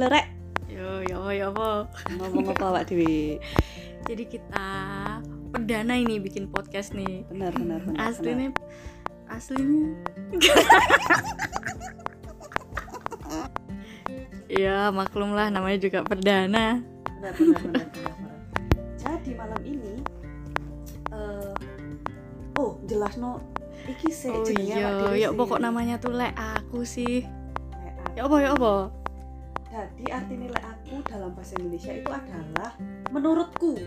Halo Rek. Yo yo yo apa? Ngomong apa Pak Dewi? Jadi kita perdana ini bikin podcast nih. Benar benar benar. Aslinya aslinya. ya maklum lah namanya juga perdana. Benar benar benar. benar, benar. Jadi malam ini eh oh jelas no iki sih Oh iya, ya sih. pokok namanya tuh lek aku sih. Ya apa ya apa? Jadi arti nilai aku dalam bahasa Indonesia itu adalah menurutku.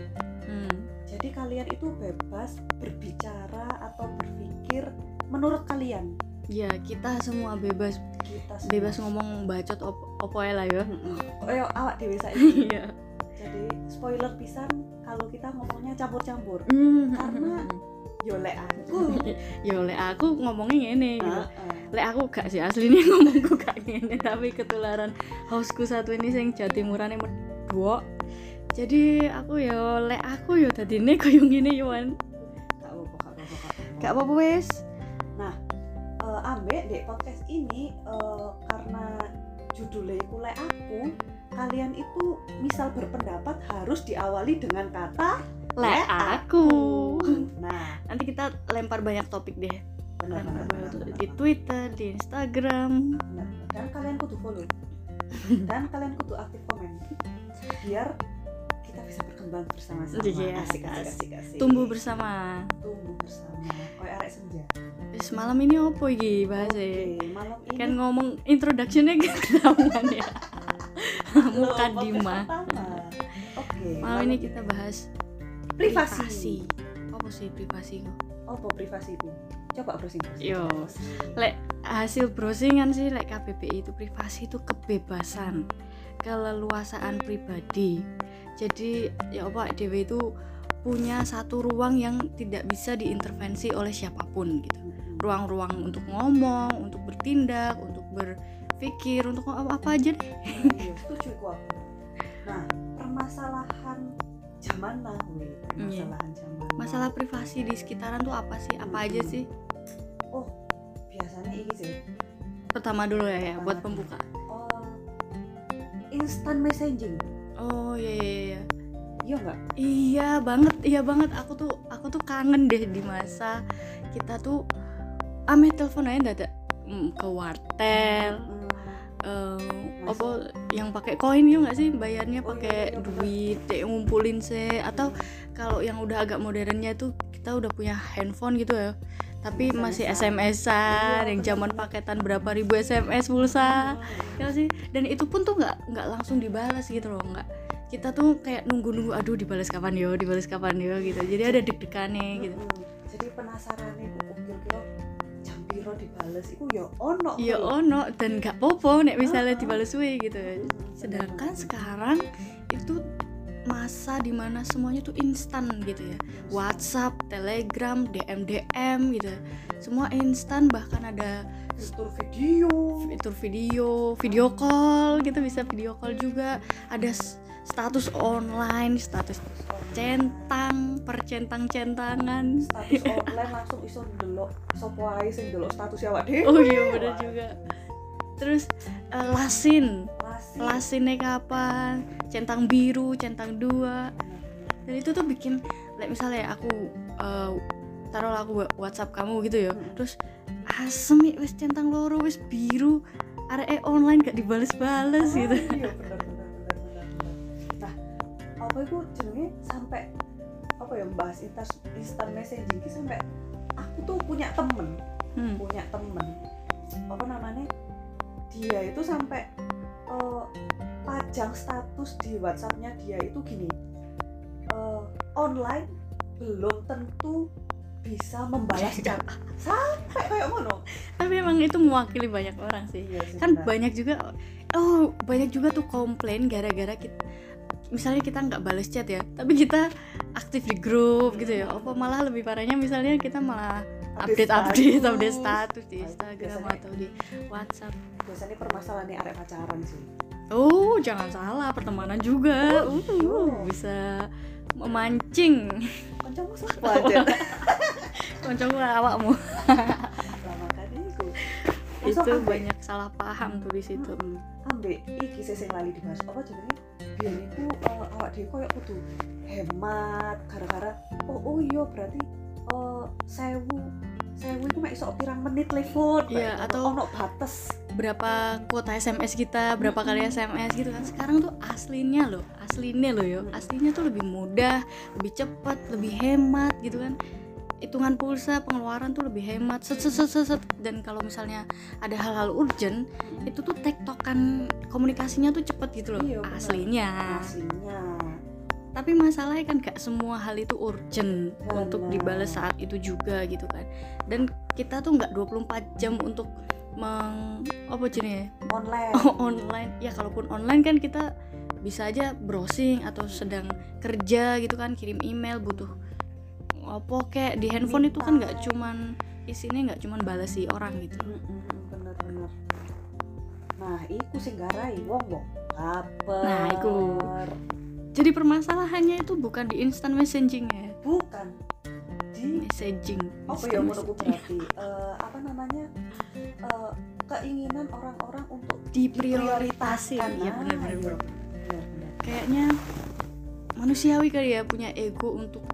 Hmm. Jadi kalian itu bebas berbicara atau berpikir menurut kalian. Ya kita semua bebas Kita semua. bebas ngomong bacot op opo lah ya. Kayak awak dewe saiki. Iya. Jadi spoiler pisan kalau kita ngomongnya campur-campur. Hmm. Karena Yo lek aku. lek aku ngomongnya ngene gitu. Heeh. lek aku gak sih aslinya ngomongku gak gini tapi ketularan hostku satu ini sing jatimurane medok jadi aku ya lek aku ya tadi ini koyo ngene yo Wan Gak apa-apa, gak apa-apa, gak apa-apa. gak apa-apa wes Eh, ambek di podcast ini eh, karena judulnya iku lek aku kalian itu misal berpendapat harus diawali dengan kata lek aku. nah nanti kita lempar banyak topik deh. Benar di Twitter di Instagram. Benar. dan kalian kudu follow. Dan kalian kudu aktif komen. Biar kita bisa berkembang bersama-sama. Iya, asik, asik, asik. asik, tumbuh bersama. Tumbuh bersama. Kayak arek senja. Wes malam ini opo iki bahas Oke, malam ini kan ngomong introductionnya gak ketahuan ya. Muka Dima. oke malam ini kita bahas privasi. Apa sih privasi kok apa privasi itu? Coba browsing browsing Yo. lek hasil browsingan sih lek KBBI itu privasi itu kebebasan keleluasaan pribadi. Jadi ya apa dewe itu punya satu ruang yang tidak bisa diintervensi oleh siapa pun gitu. Ruang-ruang untuk ngomong untuk bertindak untuk berpikir untuk apa, apa aja deh. Iya, setuju. Nah, permasalahan zaman now, weh. Iya. permasalahan zaman now. masalah privasi di sekitaran tuh apa sih apa aja sih Oh, biasanya ini sih. pertama dulu ya, ya Pertama buat pembuka Oh, instant messaging. oh iya iya iya Iya enggak? Iya banget, iya banget. Aku tuh aku tuh kangen deh di masa kita tuh ame telepon aja dadak mm, ke wartel. Eh, apa yang pakai koin yuk nggak sih? Bayarnya Oh, pakai duit dek ngumpulin sih atau kalau yang udah agak modernnya tuh kita udah punya handphone gitu ya. Tapi masih SMS-an. Yang zaman paketan berapa ribu SMS pulsa ya sih? Dan itu pun tuh nggak nggak langsung dibalas gitu loh nggak. Kita tuh kayak nunggu-nunggu aduh dibalas kapan yo dibalas kapan yo gitu. Jadi ada deg-degannya gitu. Jadi penasaran nih, piro dibales iku ya ono. kuwi. ono dan nggak popo nek misalnya Ah, ah. dibalas we gitu sedangkan sekarang itu masa di mana semuanya tuh instan gitu ya WhatsApp, Telegram, DM DM gitu semua instan bahkan ada fitur video. fitur video, video call gitu bisa video call juga ada status online, status centang, percentang-centangan. status online langsung iso ndelok sopo ae sing ndelok status awak dhewe. Oh iya bener juga. Terus eh, lasin, Masih. lasinnya kapan? Centang biru, centang dua. Dan itu tuh bikin, like misalnya aku eh, taruh aku WhatsApp kamu gitu ya. Mm. Terus asem ya, wis centang loro, wis biru. Arek online gak dibales-bales Ah, gitu. Iya bener. Apa itu jenenge sampai apa ya bahas instant instant messaging sampai aku tuh punya temen, Hmm. punya temen apa namanya? Dia itu sampai eh, pajang status di WhatsAppnya dia itu gini. eh, online belum tentu bisa membalas chat sampai kayak ngono Tapi emang itu mewakili banyak orang sih. iya sih kan benar. banyak juga oh banyak juga tuh komplain gara-gara kita misalnya kita nggak balas chat ya tapi kita aktif di grup gitu ya apa malah lebih parahnya misalnya kita malah update update update status. di Instagram biasanya- atau di WhatsApp. Biasanya permasalahan nih arek pacaran sih. Oh jangan salah pertemanan juga. Oh, uh, iya. bisa memancing. Kancamu siapa aja koncoku awakmu. Itu. Banyak salah paham tuh di situ. Ambek iki sih sing lali dibahas. Apa jenenge biyen iku uh, awak dhewe koyo kudu hemat gara-gara oh oh iya berarti uh, sewu sewu iku mek iso pirang menit telepon Iya, kayak atau- ono batas. berapa kuota SMS kita berapa kali. SMS gitu kan. Sekarang tuh aslinya loh aslinya loh yo. Aslinya tuh lebih mudah lebih cepat lebih hemat gitu kan hitungan pulsa pengeluaran tuh lebih hemat set set set set, set. dan kalau misalnya ada hal-hal urgent itu tuh tektokan komunikasinya tuh cepet gitu loh Iya, aslinya. Aslinya. Tapi masalahnya kan gak semua hal itu urgent untuk Benar. dibalas saat itu juga gitu kan. Dan kita tuh nggak 24 jam untuk meng apa jenis online. Oh, online. Ya kalaupun online kan kita bisa aja browsing atau sedang kerja gitu kan kirim email butuh apa kayak di handphone itu kan nggak cuman isinya nggak cuman balas si orang gitu. Bener-bener nah iku sing garai wong wong kabar Nah, iku. jadi permasalahannya itu bukan di instant messaging ya? Bukan. Di messaging. Apa Instant ya messaging. menurutku berarti? Eh, apa namanya? Eh, keinginan orang-orang untuk diprioritaskan ya benar-benar iya. bro Benar-benar. kayaknya manusiawi kali ya punya ego untuk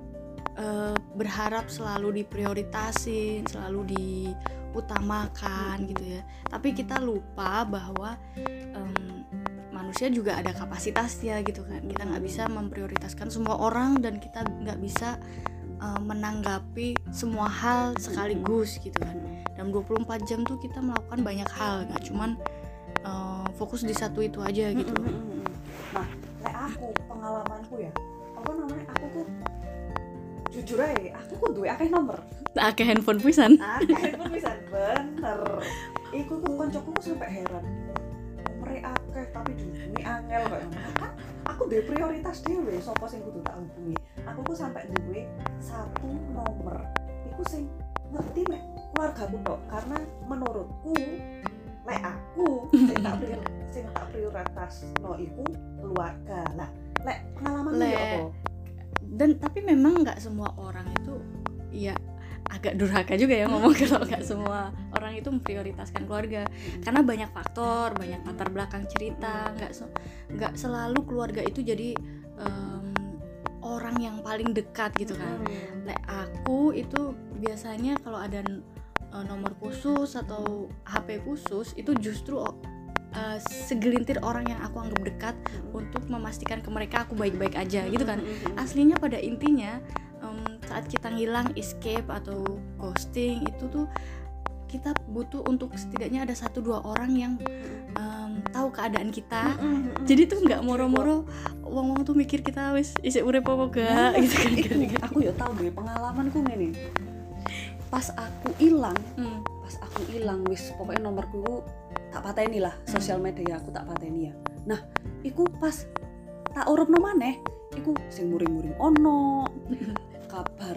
eh, berharap selalu diprioritasin, selalu diutamakan gitu ya. Tapi kita lupa bahwa em, manusia juga ada kapasitasnya gitu kan. Kita nggak bisa memprioritaskan semua orang dan kita nggak bisa eh, menanggapi semua hal sekaligus gitu kan. Dalam 24 jam tuh kita melakukan banyak hal, nggak cuman eh, fokus di satu itu aja gitu. Mm, mm, mm, mm. Nah, lek aku pengalamanku ya, apa namanya? Aku tuh jujur aja, aku kok duwe akeh nomor. Akeh handphone pisan. Akeh pun bisa bener. Iku tuh koncoku tuh sampai heran. Nomere akeh tapi dihubungi angel ngono. Kan aku duwe prioritas dhewe sapa sing kudu tak hubungi. Aku tuh sampai duwe satu nomor. Iku sing ngerti mek keluargaku tok karena menurutku lek aku sing tak prior, sing tak prioritas no iku keluarga. Lah, lek pengalaman Lek- ya apa? Dan tapi memang nggak semua orang itu ya agak durhaka juga ya ngomong kalau nggak semua orang itu memprioritaskan keluarga. Karena banyak faktor banyak latar belakang cerita nggak se- nggak selalu keluarga itu jadi em, orang yang paling dekat gitu kan. Hmm. Lek aku itu biasanya kalau ada uh, nomor khusus atau HP khusus itu justru uh, segelintir orang yang aku anggap dekat untuk memastikan ke mereka aku baik-baik aja gitu kan. aslinya pada intinya em, saat kita ngilang escape atau ghosting itu tuh kita butuh untuk setidaknya ada satu dua orang yang em, tahu keadaan kita. Jadi tuh nggak moro-moro wong-wong tuh mikir kita wis isik urip apa gak gitu kan. aku ya tahu deh pengalamanku ngene. Pas aku hilang Hmm. pas aku hilang wis pokoknya nomorku ku tak pateni lah sosial media aku tak pateni ya. Nah iku pas tak urupno maneh iku sing muring-muring ono kabar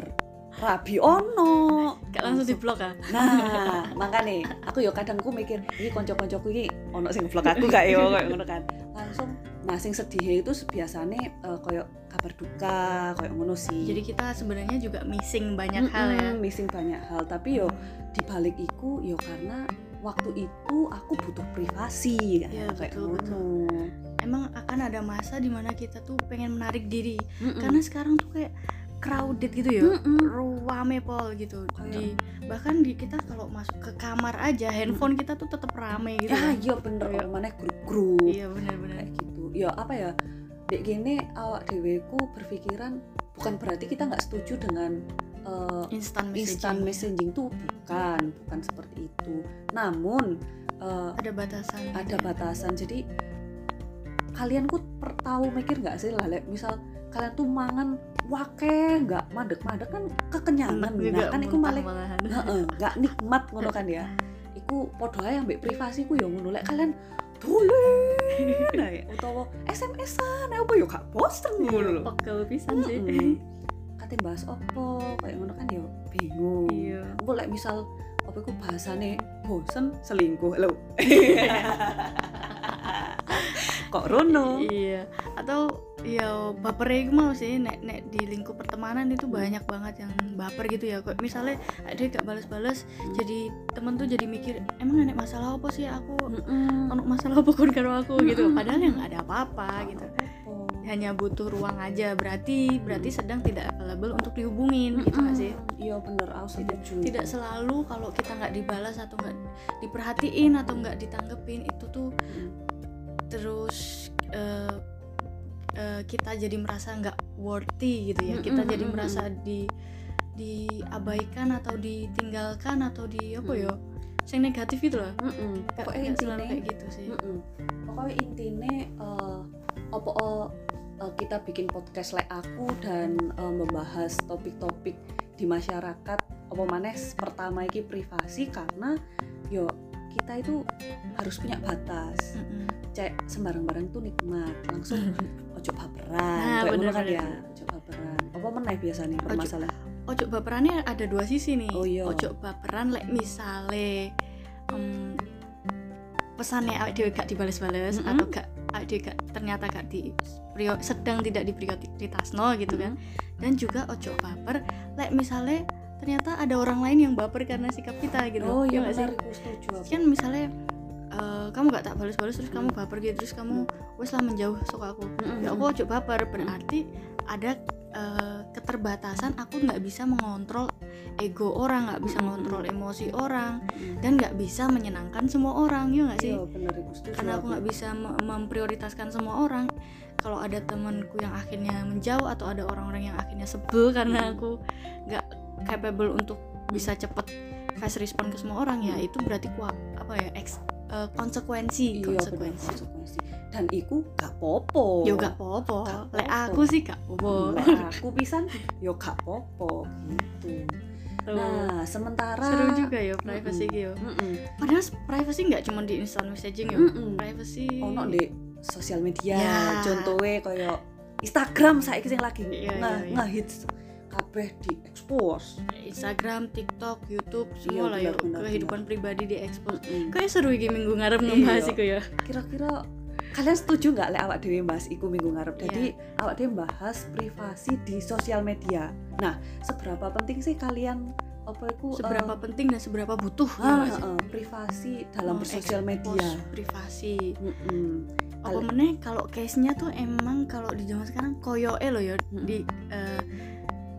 rabi ono. Gak langsung di blok ah nah makanya aku yo kadang ku mikir ini konco-koncoku ini ono sing vlog aku gak yo? Kayak ngono kan. Langsung nah sing sedih itu biasanya eh, koyo kabar duka koyo ngono sih. Jadi kita sebenarnya juga missing banyak hal ya? missing banyak hal. Tapi yo dibalik iku yo karena waktu itu aku butuh privasi kan Iya, kayak betul, ngono. emang akan ada masa di mana kita tuh pengen menarik diri. Mm-mm. karena sekarang tuh kayak crowded gitu ya Mm-mm. ruame pol gitu. Kayak- di bahkan di kita kalau masuk ke kamar aja handphone kita tuh tetap rame gitu ya kan. iya bener. Kalau mana grup-grup. Iya benar-benar kayak gitu. Ya apa ya? Dek gini awak deweku berpikiran bukan berarti kita nggak setuju dengan eh, instant messaging instant messaging tuh bukan bukan seperti itu. Namun eh, ada batasan ada batasan. Jadi kalian per tahu mikir nggak sih lah misal kalian tuh mangan wake nggak madek madek kan kekenyangan. Nah kan iku malah nggak nikmat ngono kan ya. Iku podo ae ambek privasiku ya ngono. Lek kalian tulen ae utawa SMS-an apa yo gak bosen ngono lho. pegel pisan sih Kate bahas opo kayak ngono kan yo bingung. Iya. Apa lek misal apa iku bahasane bosen selingkuh lho. Kok rono? Iya. Atau ya baper iku mau sih nek nek di lingkup pertemanan itu banyak banget yang baper gitu ya. Kok misalnya dia gak balas-balas Hmm. jadi temen tuh jadi mikir emang nek masalah apa sih aku? Ono masalah apa kon karo aku? Gitu. Padahal yang ada apa-apa gitu. Hanya butuh ruang aja. Berarti berarti sedang tidak available untuk dihubungin gitu gak sih? Iya bener. Aku setuju tidak selalu kalau kita nggak dibalas atau nggak diperhatiin atau nggak ditanggepin itu tuh terus eh, eh, kita jadi merasa nggak worthy gitu ya. Kita jadi merasa di diabaikan atau ditinggalkan atau di apa ya yang negatif itu loh. Mm-mm. Nggak- pokoknya nggak selalu intinya kayak gitu sih. Mm-mm. pokoknya intinya eh, apa eh, eh, kita bikin podcast like aku dan eh, membahas topik-topik di masyarakat apa maneh pertama iki privasi karena yo kita itu harus punya batas. Mm-mm. cek sembarang-barang tuh nikmat. Langsung ojo baperan. Nah, ngono kan ya ojo baperan. Apa meneh biasanya permasalahan ojo baperannya ada dua sisi nih Oh, iya. ojo baperan lek misale em, pesannya awake dhewe gak dibales-bales Mm-mm. atau gak awake dhewe gak ternyata gak di prio- sedang tidak diprioritasno gitu kan dan juga ojo baper lek misale ternyata ada orang lain yang baper karena sikap kita gitu oh iya sih? benar aku setuju kan misalnya eh, kamu gak tak balas-balas terus kamu baper gitu terus kamu wes lah menjauh sok aku Mm-mm. ya aku ojo baper berarti ada eh, keterbatasan aku nggak bisa mengontrol ego orang nggak bisa mengontrol emosi orang dan nggak bisa menyenangkan semua orang ya nggak sih? Iya karena aku nggak bisa me- memprioritaskan semua orang. Kalau ada temanku yang akhirnya menjauh atau ada orang-orang yang akhirnya sebel karena aku nggak capable untuk bisa cepet fast respon ke semua orang ya itu berarti kuat apa ya eks, konsekuensi iya benar konsekuensi. konsekuensi dan iku gak popo yo gak popo lek aku sih gak popo Lek aku pisan yo gak popo gitu Tuh. nah sementara seru juga ya privacy Mm-mm. gitu Mm-mm. padahal privacy nggak cuma di instant messaging ya Mm-mm. privacy ono di sosial media Ya. contohnya kayak Instagram saya sing lagi Iya, nge iya, iya. ngehits kabeh di expose Instagram, TikTok, YouTube Iya, semua lah ya benar, benar, kehidupan pribadi diekspos Mm. kayak seru iki minggu ngarep ngebahas Iya. iku ya kira-kira kalian setuju nggak lek awak dewe bahas iku minggu ngarep jadi awak dewe bahas privasi di sosial media nah seberapa penting sih kalian apa itu seberapa penting dan seberapa butuh ya ah, nggak sih? ah, privasi dalam Mau bersosial expose media privasi Mm-mm. apa Al- meneh kalau case-nya tuh emang kalau di zaman sekarang koyoe loh ya Mm-mm. di eh,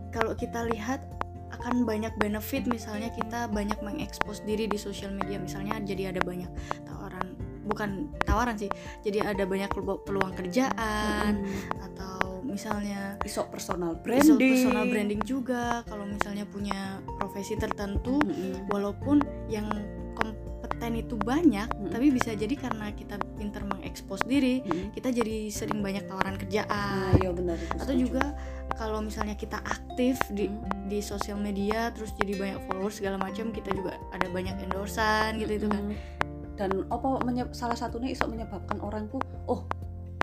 kalau kita lihat akan banyak benefit misalnya kita banyak mengekspos diri di sosial media misalnya jadi ada banyak tawaran bukan tawaran sih jadi ada banyak pelu- peluang kerjaan Mm-mm. atau misalnya iso personal branding personal branding juga kalau misalnya punya profesi tertentu Mm-mm. walaupun yang kompeten itu banyak Mm-mm. tapi bisa jadi karena kita pinter mengekspos diri Mm-mm. kita jadi sering banyak tawaran kerjaan iya benar atau setuju. juga kalau misalnya kita aktif di Mm. di sosial media terus jadi banyak followers segala macam kita juga ada banyak endorsan gitu itu kan. Dan apa salah satunya iso menyebabkan orang tuh oh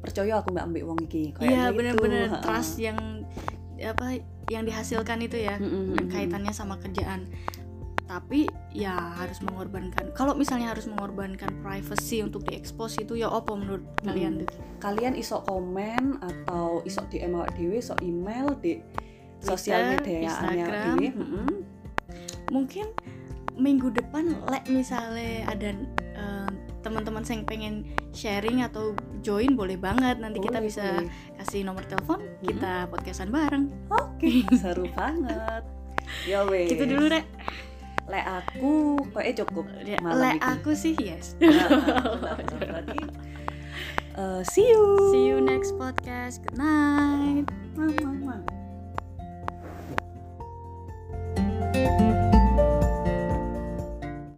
percaya aku mbak ambil uang iki kayak iya gitu. bener-bener trust yang apa yang dihasilkan itu ya dan mm-mm. kaitannya sama kerjaan. Tapi ya harus mengorbankan. Kalau misalnya harus mengorbankan privacy untuk diekspos itu ya apa menurut kalian? Tuh kalian iso komen atau iso DM awak dhewe iso email di sosial media Instagram. mungkin minggu depan lek misalnya ada teman-teman yang pengen sharing atau join boleh banget. Nanti kita Boleh, bisa boleh. kasih nomor telepon kita podcastan bareng. Oke seru banget. Ya wes gitu dulu rek. Lek aku kayaknya cukup Ya, malam iki. aku sih yes. Nah. Berarti, eh, see you. See you next podcast. Good night. Mwah, mwah.